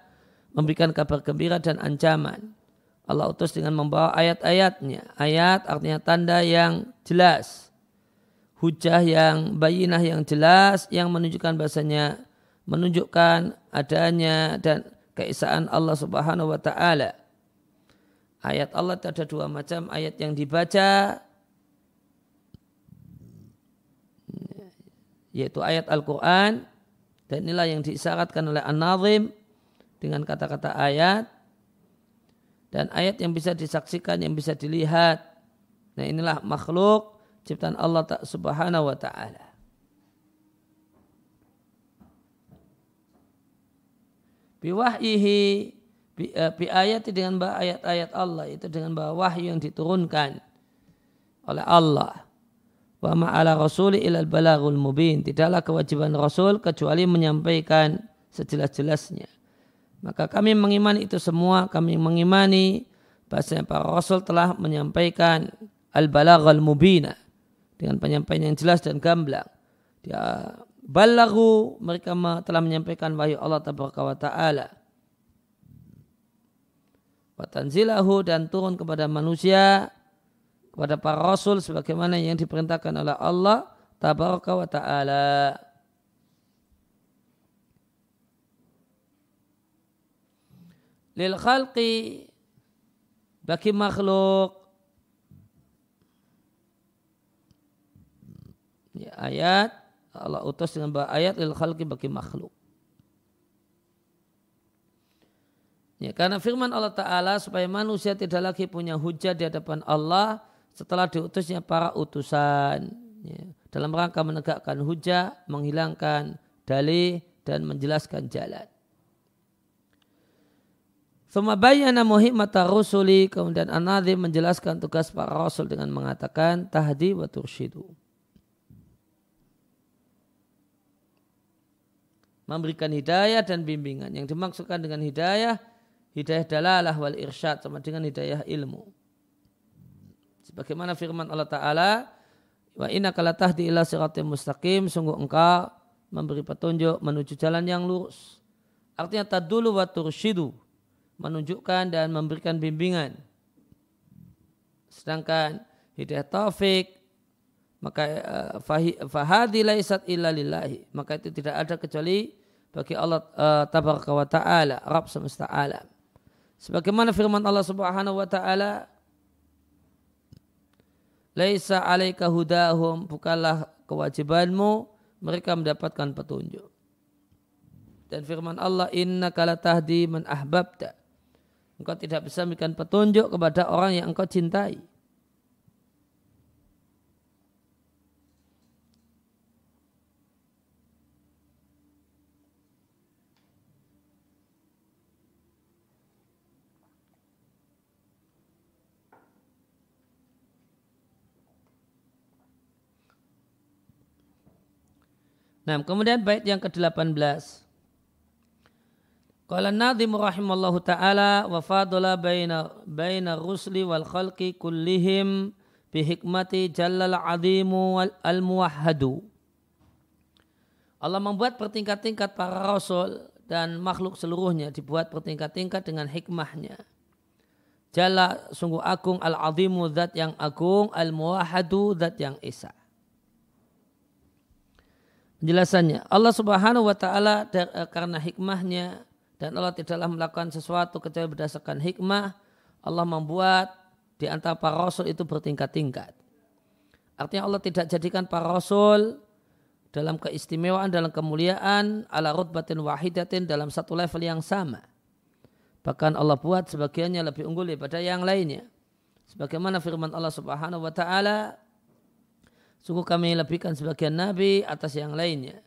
memberikan kabar gembira dan ancaman. Allah utus dengan membawa ayat-ayatnya. Ayat artinya tanda yang jelas. Hujah yang bayinah yang jelas yang menunjukkan bahasanya menunjukkan adanya dan keesaan Allah Subhanahu wa taala. Ayat Allah ada dua macam, ayat yang dibaca yaitu ayat Al-Quran dan inilah yang diisyaratkan oleh An-Nazim dengan kata-kata ayat dan ayat yang bisa disaksikan, yang bisa dilihat. Nah inilah makhluk ciptaan Allah subhanahu wa ta'ala. Biwahyihi bi, uh, bi ayat dengan ayat-ayat Allah itu dengan bahwa wahyu yang diturunkan oleh Allah wa ma'ala rasuli ilal balagul mubin. Tidaklah kewajiban Rasul kecuali menyampaikan sejelas-jelasnya. Maka kami mengimani itu semua, kami mengimani bahasanya para Rasul telah menyampaikan al-balaghal mubina dengan penyampaian yang jelas dan gamblang. Dia balagu mereka telah menyampaikan wahyu Allah wa ta'ala. Watanzilahu dan turun kepada manusia kepada para rasul sebagaimana yang diperintahkan oleh Allah tabaraka wa taala. Lil khalqi bagi makhluk ya, ayat Allah utus dengan ayat lil khalqi bagi makhluk. Ya, karena firman Allah Ta'ala supaya manusia tidak lagi punya hujah di hadapan Allah setelah diutusnya para utusan ya, dalam rangka menegakkan hujah, menghilangkan dalih dan menjelaskan jalan. Suma bayana muhimmata rusuli kemudian an menjelaskan tugas para rasul dengan mengatakan tahdi wa turshidu. Memberikan hidayah dan bimbingan. Yang dimaksudkan dengan hidayah, hidayah dalalah wal irsyad sama dengan hidayah ilmu. Sebagaimana firman Allah Ta'ala, Wa inna kala tahdi ila siratim mustaqim, sungguh engkau memberi petunjuk menuju jalan yang lurus. Artinya tadulu wa turshidu, menunjukkan dan memberikan bimbingan. Sedangkan hidayah taufik, maka eh, fahadi laisat illa lillahi. Maka itu tidak ada kecuali bagi Allah uh, tabaraka wa ta'ala, Rabb semesta alam. Sebagaimana firman Allah subhanahu wa ta'ala, Laisa alaika hudahum, bukanlah kewajibanmu mereka mendapatkan petunjuk. Dan firman Allah, inna kala tahdi man ahbabta. Engkau tidak bisa memberikan petunjuk kepada orang yang engkau cintai. Nah, kemudian bait yang ke-18. Qala nadhim rahimallahu taala wa fadala baina baina rusli wal khalqi kullihim bi hikmati jallal azimu wal al muwahhadu. Allah membuat pertingkat-tingkat para rasul dan makhluk seluruhnya dibuat pertingkat-tingkat dengan hikmahnya. Jalla sungguh agung al-azimu zat yang agung, al-muwahhadu zat yang esa penjelasannya. Allah Subhanahu wa taala eh, karena hikmahnya dan Allah tidaklah melakukan sesuatu kecuali berdasarkan hikmah, Allah membuat di antara para rasul itu bertingkat-tingkat. Artinya Allah tidak jadikan para rasul dalam keistimewaan, dalam kemuliaan, ala rutbatin wahidatin dalam satu level yang sama. Bahkan Allah buat sebagiannya lebih unggul daripada yang lainnya. Sebagaimana firman Allah Subhanahu wa taala, Sungguh kami lebihkan sebagian nabi atas yang lainnya.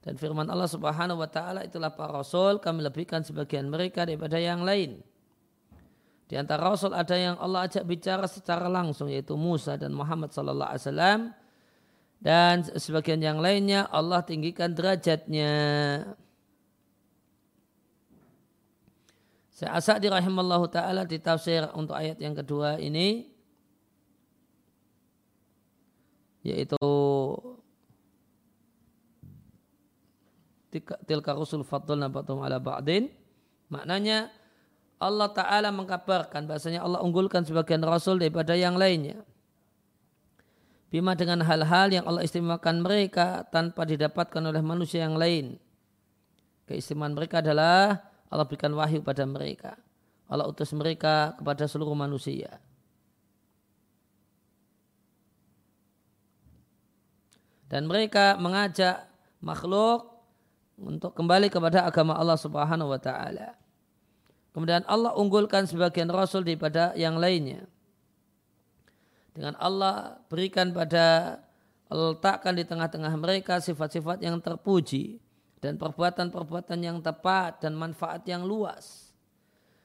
Dan firman Allah Subhanahu wa taala itulah para rasul kami lebihkan sebagian mereka daripada yang lain. Di antara rasul ada yang Allah ajak bicara secara langsung yaitu Musa dan Muhammad sallallahu alaihi wasallam dan sebagian yang lainnya Allah tinggikan derajatnya. Saya asal dirahimallahu taala di tafsir untuk ayat yang kedua ini yaitu tilka rusul faddalna ba'dhum ala ba'din maknanya Allah Ta'ala mengkabarkan bahasanya Allah unggulkan sebagian Rasul daripada yang lainnya. Bima dengan hal-hal yang Allah istimewakan mereka tanpa didapatkan oleh manusia yang lain. Keistimewaan mereka adalah Allah berikan wahyu pada mereka. Allah utus mereka kepada seluruh manusia. Dan mereka mengajak makhluk untuk kembali kepada agama Allah Subhanahu wa taala. Kemudian Allah unggulkan sebagian rasul daripada yang lainnya. Dengan Allah berikan pada letakkan di tengah-tengah mereka sifat-sifat yang terpuji dan perbuatan-perbuatan yang tepat dan manfaat yang luas.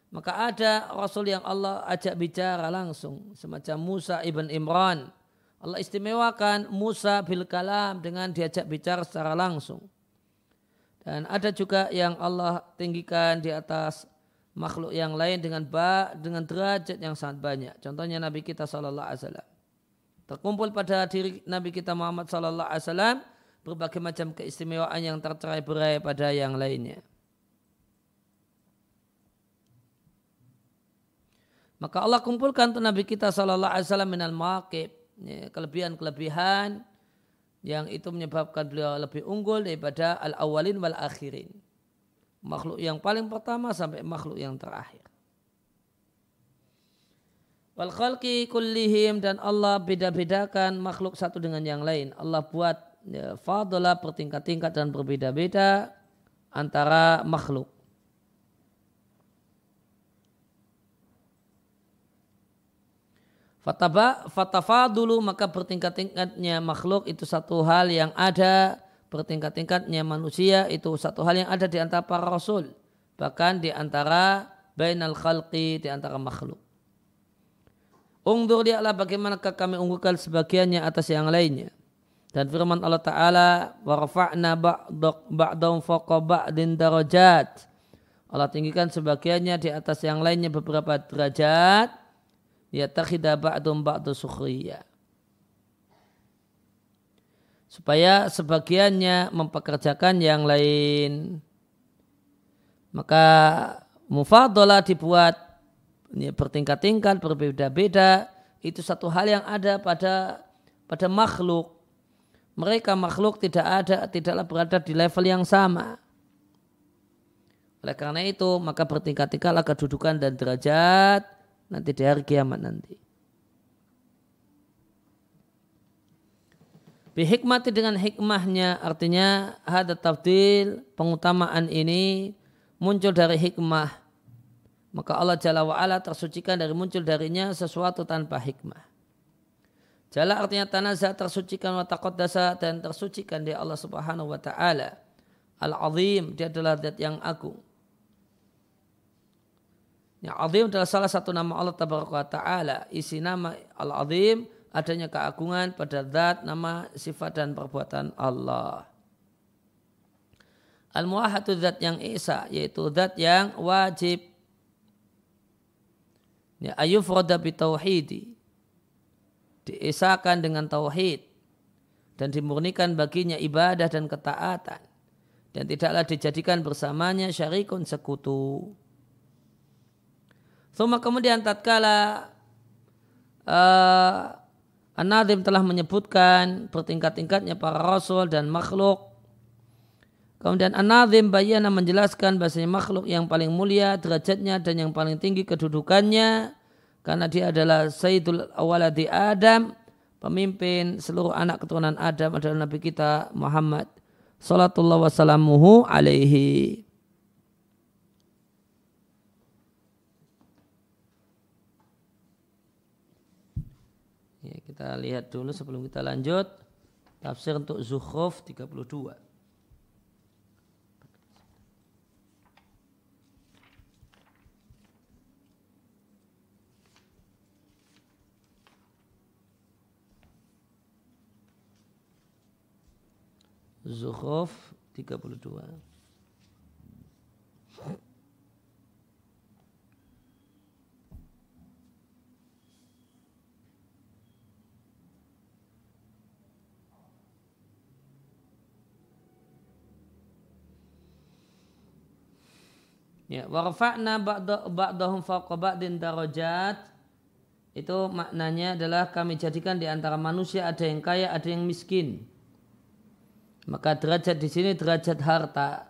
Maka ada Rasul yang Allah ajak bicara langsung. Semacam Musa ibn Imran. Allah istimewakan Musa bil kalam dengan diajak bicara secara langsung. Dan ada juga yang Allah tinggikan di atas makhluk yang lain dengan ba, dengan derajat yang sangat banyak. Contohnya Nabi kita Sallallahu Alaihi Wasallam. Terkumpul pada diri Nabi kita Muhammad Sallallahu Alaihi Wasallam berbagai macam keistimewaan yang tercerai berai pada yang lainnya. Maka Allah kumpulkan untuk Nabi kita Sallallahu Alaihi Wasallam minal maqib. Ya, kelebihan-kelebihan yang itu menyebabkan beliau lebih unggul daripada al-awwalin wal akhirin. Makhluk yang paling pertama sampai makhluk yang terakhir. Wal khalqi kullihim dan Allah beda-bedakan makhluk satu dengan yang lain. Allah buat ya, fadola bertingkat-tingkat dan berbeda-beda antara makhluk. Fataba, fatafa dulu maka bertingkat-tingkatnya makhluk itu satu hal yang ada bertingkat-tingkatnya manusia itu satu hal yang ada di antara para rasul bahkan di antara bainal khalqi di antara makhluk. Ungdur dialah bagaimana kami unggulkan sebagiannya atas yang lainnya. Dan firman Allah Ta'ala warfa'na ba'dahum fawqa ba'din darajat. Allah tinggikan sebagiannya di atas yang lainnya beberapa derajat ya takhida ba'dum ba'du sukhriya. Supaya sebagiannya mempekerjakan yang lain. Maka mufadalah dibuat ini bertingkat-tingkat, berbeda-beda. Itu satu hal yang ada pada pada makhluk. Mereka makhluk tidak ada, tidaklah berada di level yang sama. Oleh karena itu, maka bertingkat-tingkatlah kedudukan dan derajat nanti di hari kiamat nanti. Bihikmati dengan hikmahnya artinya ada tafdil pengutamaan ini muncul dari hikmah. Maka Allah Jalla wa'ala tersucikan dari muncul darinya sesuatu tanpa hikmah. Jalla artinya tanazah tersucikan wa taqaddasa dan tersucikan di Allah subhanahu wa ta'ala. Al-azim dia adalah zat yang agung. Ya, azim adalah salah satu nama Allah Ta'ala. Isi nama Al-Azim adanya keagungan pada zat, nama, sifat dan perbuatan Allah. Al-muahatu zat yang isa, yaitu zat yang wajib. Ya, ayufroda bitauhidi. Diisakan dengan tauhid. Dan dimurnikan baginya ibadah dan ketaatan. Dan tidaklah dijadikan bersamanya syarikun sekutu. Thumma kemudian tatkala uh, An-Nadim telah menyebutkan bertingkat-tingkatnya para rasul dan makhluk. Kemudian An-Nadim bayana menjelaskan bahasanya makhluk yang paling mulia derajatnya dan yang paling tinggi kedudukannya karena dia adalah Sayyidul Awaladi Adam, pemimpin seluruh anak keturunan Adam adalah Nabi kita Muhammad sallallahu alaihi. Kita lihat dulu sebelum kita lanjut tafsir untuk Zukhruf 32. Zukhruf 32. Ya, warfa'na ba'dahum fawqa ba'din darajat itu maknanya adalah kami jadikan di antara manusia ada yang kaya, ada yang miskin. Maka derajat di sini derajat harta.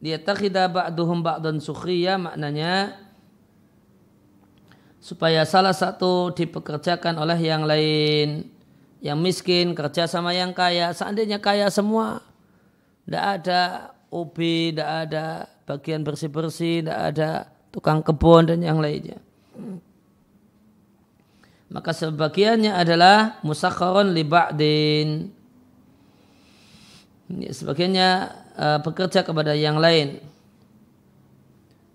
Dia takhida ba'duhum ba'dan sukhriya maknanya supaya salah satu dipekerjakan oleh yang lain yang miskin kerja sama yang kaya. Seandainya kaya semua, tidak ada OB, tidak ada bagian bersih-bersih, tidak ada tukang kebun dan yang lainnya. Maka sebagiannya adalah musakharon li ba'din. Sebagiannya uh, bekerja kepada yang lain.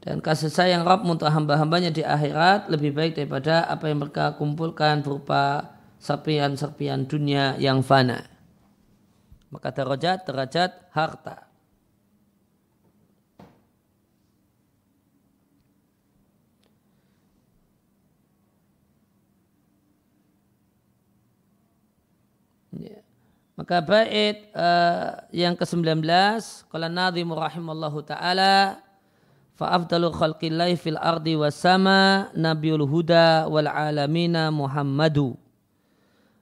Dan kasih sayang Rabb untuk hamba-hambanya di akhirat lebih baik daripada apa yang mereka kumpulkan berupa serpian-serpian dunia yang fana. Maka derajat, derajat harta. Maka bait uh, yang ke-19 qala nadhim rahimallahu taala fa afdalu khalqillahi fil ardi was sama nabiyul huda wal alamina Muhammadu.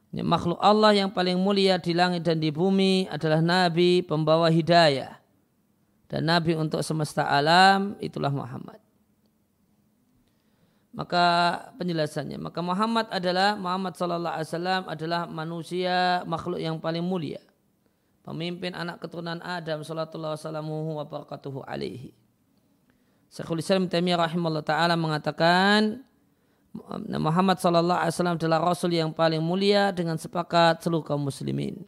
Ya, makhluk Allah yang paling mulia di langit dan di bumi adalah nabi pembawa hidayah. Dan nabi untuk semesta alam itulah Muhammad. Maka penjelasannya, maka Muhammad adalah Muhammad sallallahu alaihi wasallam adalah manusia makhluk yang paling mulia. Pemimpin anak keturunan Adam sallallahu alaihi wa barakatuhu alaihi. Syekhul Islam Taimiyah rahimahullah taala mengatakan Muhammad sallallahu alaihi wasallam adalah rasul yang paling mulia dengan sepakat seluruh kaum muslimin.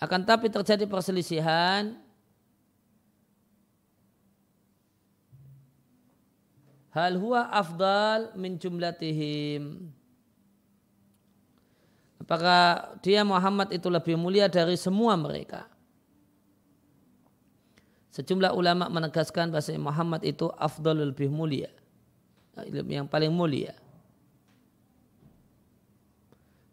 Akan tapi terjadi perselisihan Hal huwa afdal min jumlatihim. Apakah dia Muhammad itu lebih mulia dari semua mereka? Sejumlah ulama menegaskan bahasa Muhammad itu afdal lebih mulia. Yang paling mulia.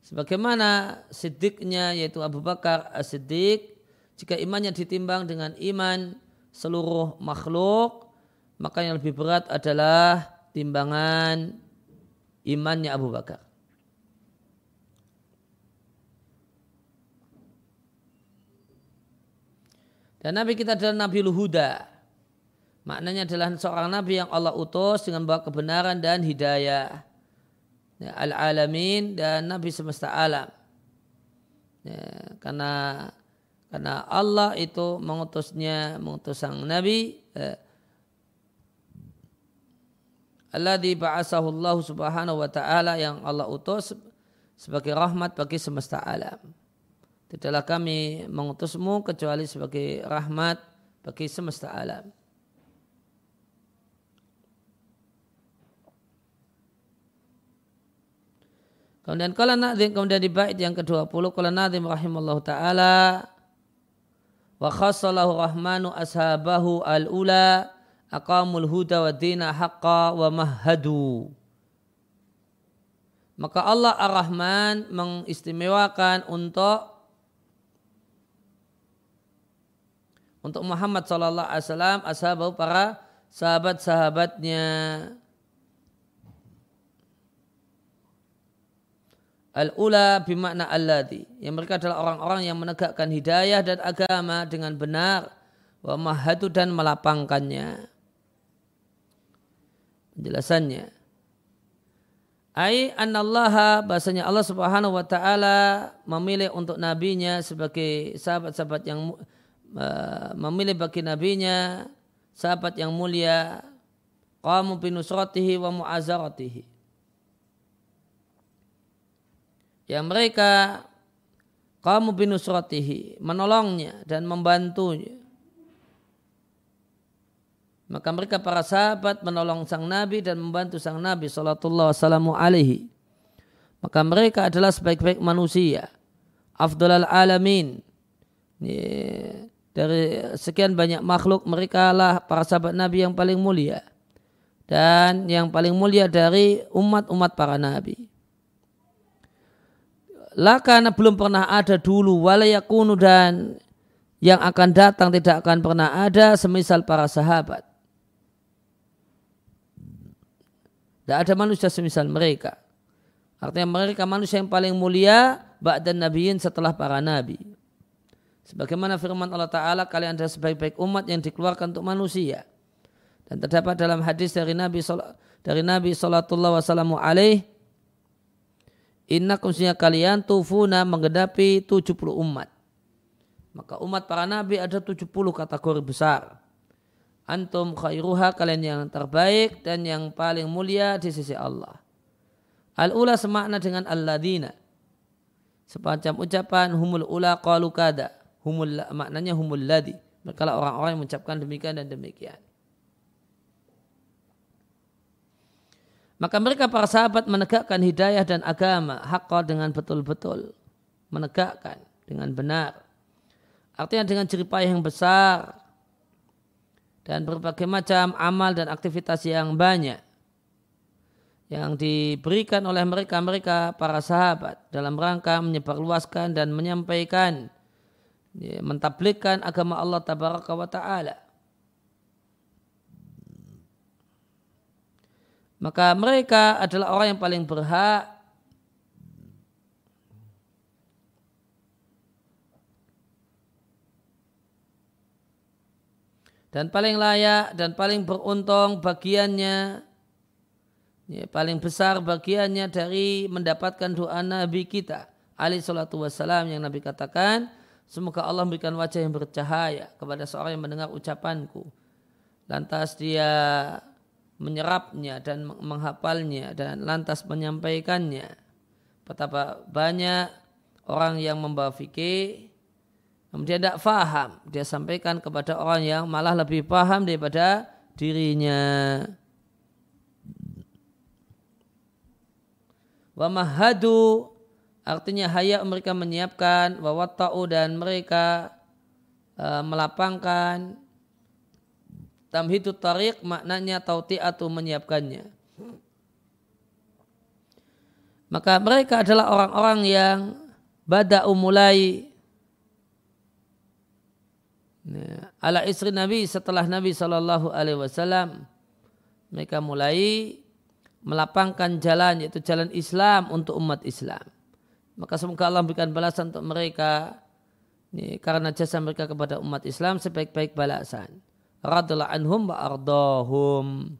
Sebagaimana siddiqnya yaitu Abu Bakar as-siddiq. Jika imannya ditimbang dengan iman seluruh makhluk maka yang lebih berat adalah timbangan imannya Abu Bakar. Dan Nabi kita adalah Nabi Luhuda. Maknanya adalah seorang Nabi yang Allah utus dengan bawa kebenaran dan hidayah. Ya, Al-alamin dan Nabi semesta alam. Ya, karena karena Allah itu mengutusnya, mengutus sang Nabi. Ya, alladzi ba'asahu Allah Subhanahu wa taala yang Allah utus sebagai rahmat bagi semesta alam. Tidaklah kami mengutusmu kecuali sebagai rahmat bagi semesta alam. Kemudian kala nadim kemudian di bait yang ke-20 kala nadim rahimallahu taala wa khassalahu rahmanu ashabahu al-ula aqamul huda wa dina haqqa wa mahadu. Maka Allah Ar-Rahman mengistimewakan untuk untuk Muhammad sallallahu alaihi wasallam ashabahu para sahabat-sahabatnya Al-ula bimakna alladhi. Yang mereka adalah orang-orang yang menegakkan hidayah dan agama dengan benar. Wa mahadu dan melapangkannya penjelasannya. Ai anallaha bahasanya Allah Subhanahu wa taala memilih untuk nabinya sebagai sahabat-sahabat yang uh, memilih bagi nabinya sahabat yang mulia qamu binusratihi wa mu'azaratihi. Yang mereka kamu binusratihi menolongnya dan membantunya maka mereka para sahabat menolong sang Nabi dan membantu sang Nabi Sallallahu Alaihi Maka mereka adalah sebaik-baik manusia. Afdalal alamin. Dari sekian banyak makhluk mereka lah para sahabat Nabi yang paling mulia. Dan yang paling mulia dari umat-umat para Nabi. Lah karena belum pernah ada dulu walayakunu dan yang akan datang tidak akan pernah ada semisal para sahabat Tidak ada manusia semisal mereka. Artinya mereka manusia yang paling mulia ba'dan nabiyin setelah para nabi. Sebagaimana firman Allah Ta'ala kalian adalah sebaik-baik umat yang dikeluarkan untuk manusia. Dan terdapat dalam hadis dari Nabi dari Nabi Sallallahu Wasallam alaih Inna kumsinya kalian tufuna menggedapi 70 umat. Maka umat para nabi ada 70 kategori besar. Antum khairuha kalian yang terbaik dan yang paling mulia di sisi Allah. Al-ula semakna dengan al-ladina. Sepacam ucapan humul ula qalu kada. Humul maknanya humul ladi. Mereka orang-orang yang mengucapkan demikian dan demikian. Maka mereka para sahabat menegakkan hidayah dan agama hakka dengan betul-betul. Menegakkan dengan benar. Artinya dengan jeripayah yang besar dan berbagai macam amal dan aktivitas yang banyak yang diberikan oleh mereka-mereka para sahabat dalam rangka menyebarluaskan dan menyampaikan ya, mentablikkan agama Allah tabaraka wa taala. Maka mereka adalah orang yang paling berhak dan paling layak dan paling beruntung bagiannya ya, paling besar bagiannya dari mendapatkan doa Nabi kita alaihi salatu wassalam yang Nabi katakan semoga Allah memberikan wajah yang bercahaya kepada seorang yang mendengar ucapanku. Lantas dia menyerapnya dan menghafalnya dan lantas menyampaikannya. Betapa banyak orang yang membawa fikih Kemudian tidak faham. Dia sampaikan kepada orang yang malah lebih paham daripada dirinya. Wa mahadu artinya haya mereka menyiapkan wa watta'u dan mereka uh, melapangkan tamhidu tariq maknanya tauti'atu menyiapkannya. Maka mereka adalah orang-orang yang bada'u mulai ala istri Nabi setelah Nabi Shallallahu Alaihi Wasallam mereka mulai melapangkan jalan yaitu jalan Islam untuk umat Islam. Maka semoga Allah berikan balasan untuk mereka ini, karena jasa mereka kepada umat Islam sebaik-baik balasan. Radullah anhum wa ardahum.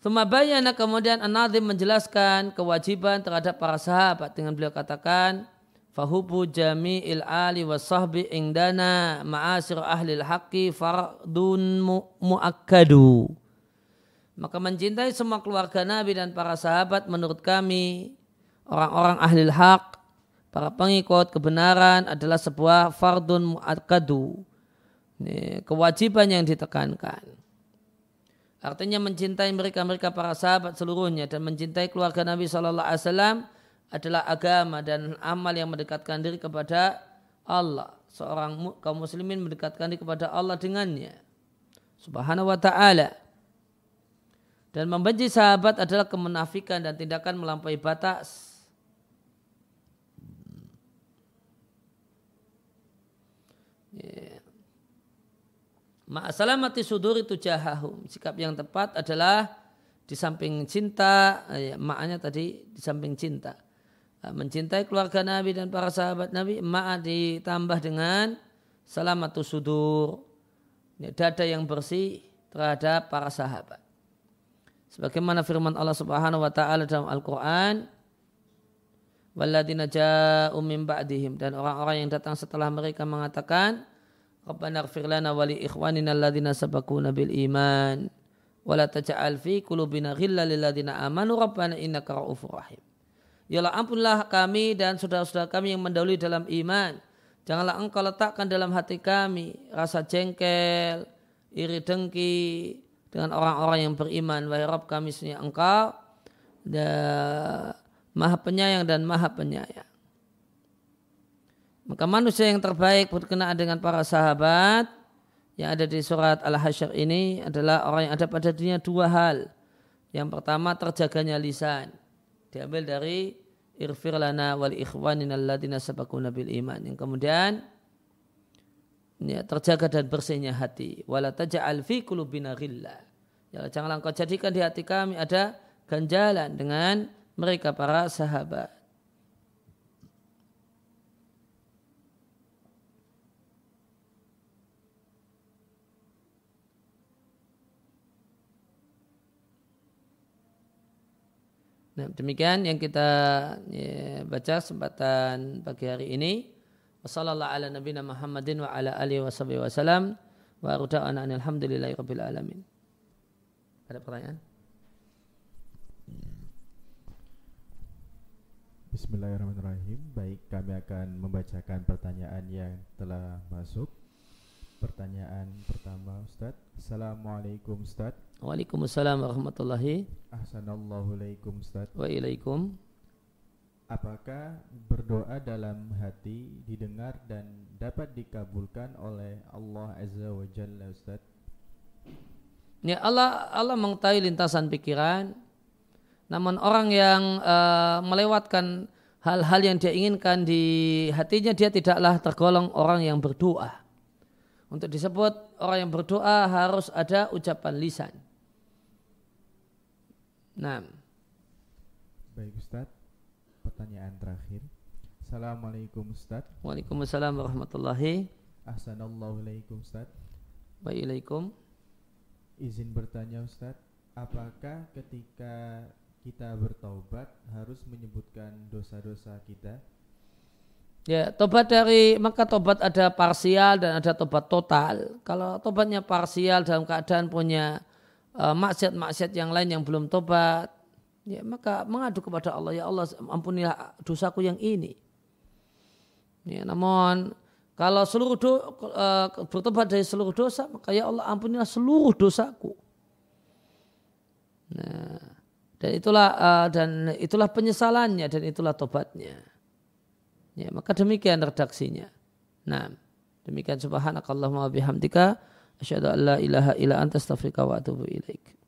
Bayana kemudian An-Nazim menjelaskan kewajiban terhadap para sahabat dengan beliau katakan fahubu jami'il ali wa sahbi indana ma'asir ahli al-haqqi fardun mu'akkadu. Maka mencintai semua keluarga Nabi dan para sahabat menurut kami orang-orang ahli hak para pengikut kebenaran adalah sebuah fardun mu'akkadu. Kewajiban yang ditekankan. Artinya mencintai mereka-mereka para sahabat seluruhnya dan mencintai keluarga Nabi Shallallahu Alaihi Wasallam adalah agama dan amal yang mendekatkan diri kepada Allah. Seorang kaum muslimin mendekatkan diri kepada Allah dengannya. Subhanahu wa ta'ala. Dan membenci sahabat adalah kemenafikan dan tindakan melampaui batas. Yeah. Ma'asalamati sudur itu jahahum. Sikap yang tepat adalah di samping cinta, ya, makanya tadi di samping cinta. Mencintai keluarga Nabi dan para sahabat Nabi, ma'a ditambah dengan salamatu sudur. Ya, dada yang bersih terhadap para sahabat. Sebagaimana firman Allah Subhanahu wa taala dalam Al-Qur'an, "Walladzina ja'u min ba'dihim" dan orang-orang yang datang setelah mereka mengatakan, Rabbana ighfir lana wa li ikhwanina alladhina sabaquna bil iman wa la taj'al fi qulubina ghillan lil ladzina amanu rahim. Yalah ampunlah kami dan saudara-saudara kami yang mendahului dalam iman. Janganlah engkau letakkan dalam hati kami rasa jengkel, iri dengki dengan orang-orang yang beriman. Wahai Rabb kami sesungguhnya engkau dan maha penyayang dan maha penyayang. Maka manusia yang terbaik berkenaan dengan para sahabat yang ada di surat Al-Hasyr ini adalah orang yang ada pada dunia dua hal. Yang pertama terjaganya lisan. Diambil dari irfir lana wal ikhwanina alladina sabakuna bil iman. Yang kemudian ya, terjaga dan bersihnya hati. Wala taja'al fi kulubina ghillah. Ya, janganlah engkau jadikan di hati kami ada ganjalan dengan mereka para sahabat. Nah, demikian yang kita ya, baca kesempatan pagi hari ini. Wassalamualaikum ala nabiyina Muhammadin wa ala alihi wa ruda'ana alhamdulillahi rabbil alamin. Ada pertanyaan? Bismillahirrahmanirrahim. Baik, kami akan membacakan pertanyaan yang telah masuk. Pertanyaan pertama Ustaz. Assalamualaikum Ustaz. Waalaikumsalam warahmatullahi. Ahsanallahu alaikum Ustaz. Wa ilaikum. Apakah berdoa dalam hati didengar dan dapat dikabulkan oleh Allah Azza wa Jalla Ustaz? Ya Allah Allah mengetahui lintasan pikiran namun orang yang uh, melewatkan hal-hal yang dia inginkan di hatinya dia tidaklah tergolong orang yang berdoa. Untuk disebut orang yang berdoa harus ada ucapan lisan. Nah. Baik Ustaz. Pertanyaan terakhir. Assalamualaikum Ustaz. Waalaikumsalam warahmatullahi. Assalamualaikum Ustaz. Waalaikum. Izin bertanya Ustaz, apakah ketika kita bertaubat harus menyebutkan dosa-dosa kita? Ya, tobat dari maka tobat ada parsial dan ada tobat total. Kalau tobatnya parsial dalam keadaan punya uh, maksiat-maksiat yang lain yang belum tobat, ya maka mengadu kepada Allah, ya Allah ampunilah dosaku yang ini. Ya, namun kalau seluruh do, uh, bertobat dari seluruh dosa, maka ya Allah ampunilah seluruh dosaku. Nah, dan itulah uh, dan itulah penyesalannya dan itulah tobatnya. Ya, maka demikian redaksinya. Nah, demikian subhanakallahumma bihamdika asyhadu an la ilaha illa anta astaghfiruka wa atubu ilaik.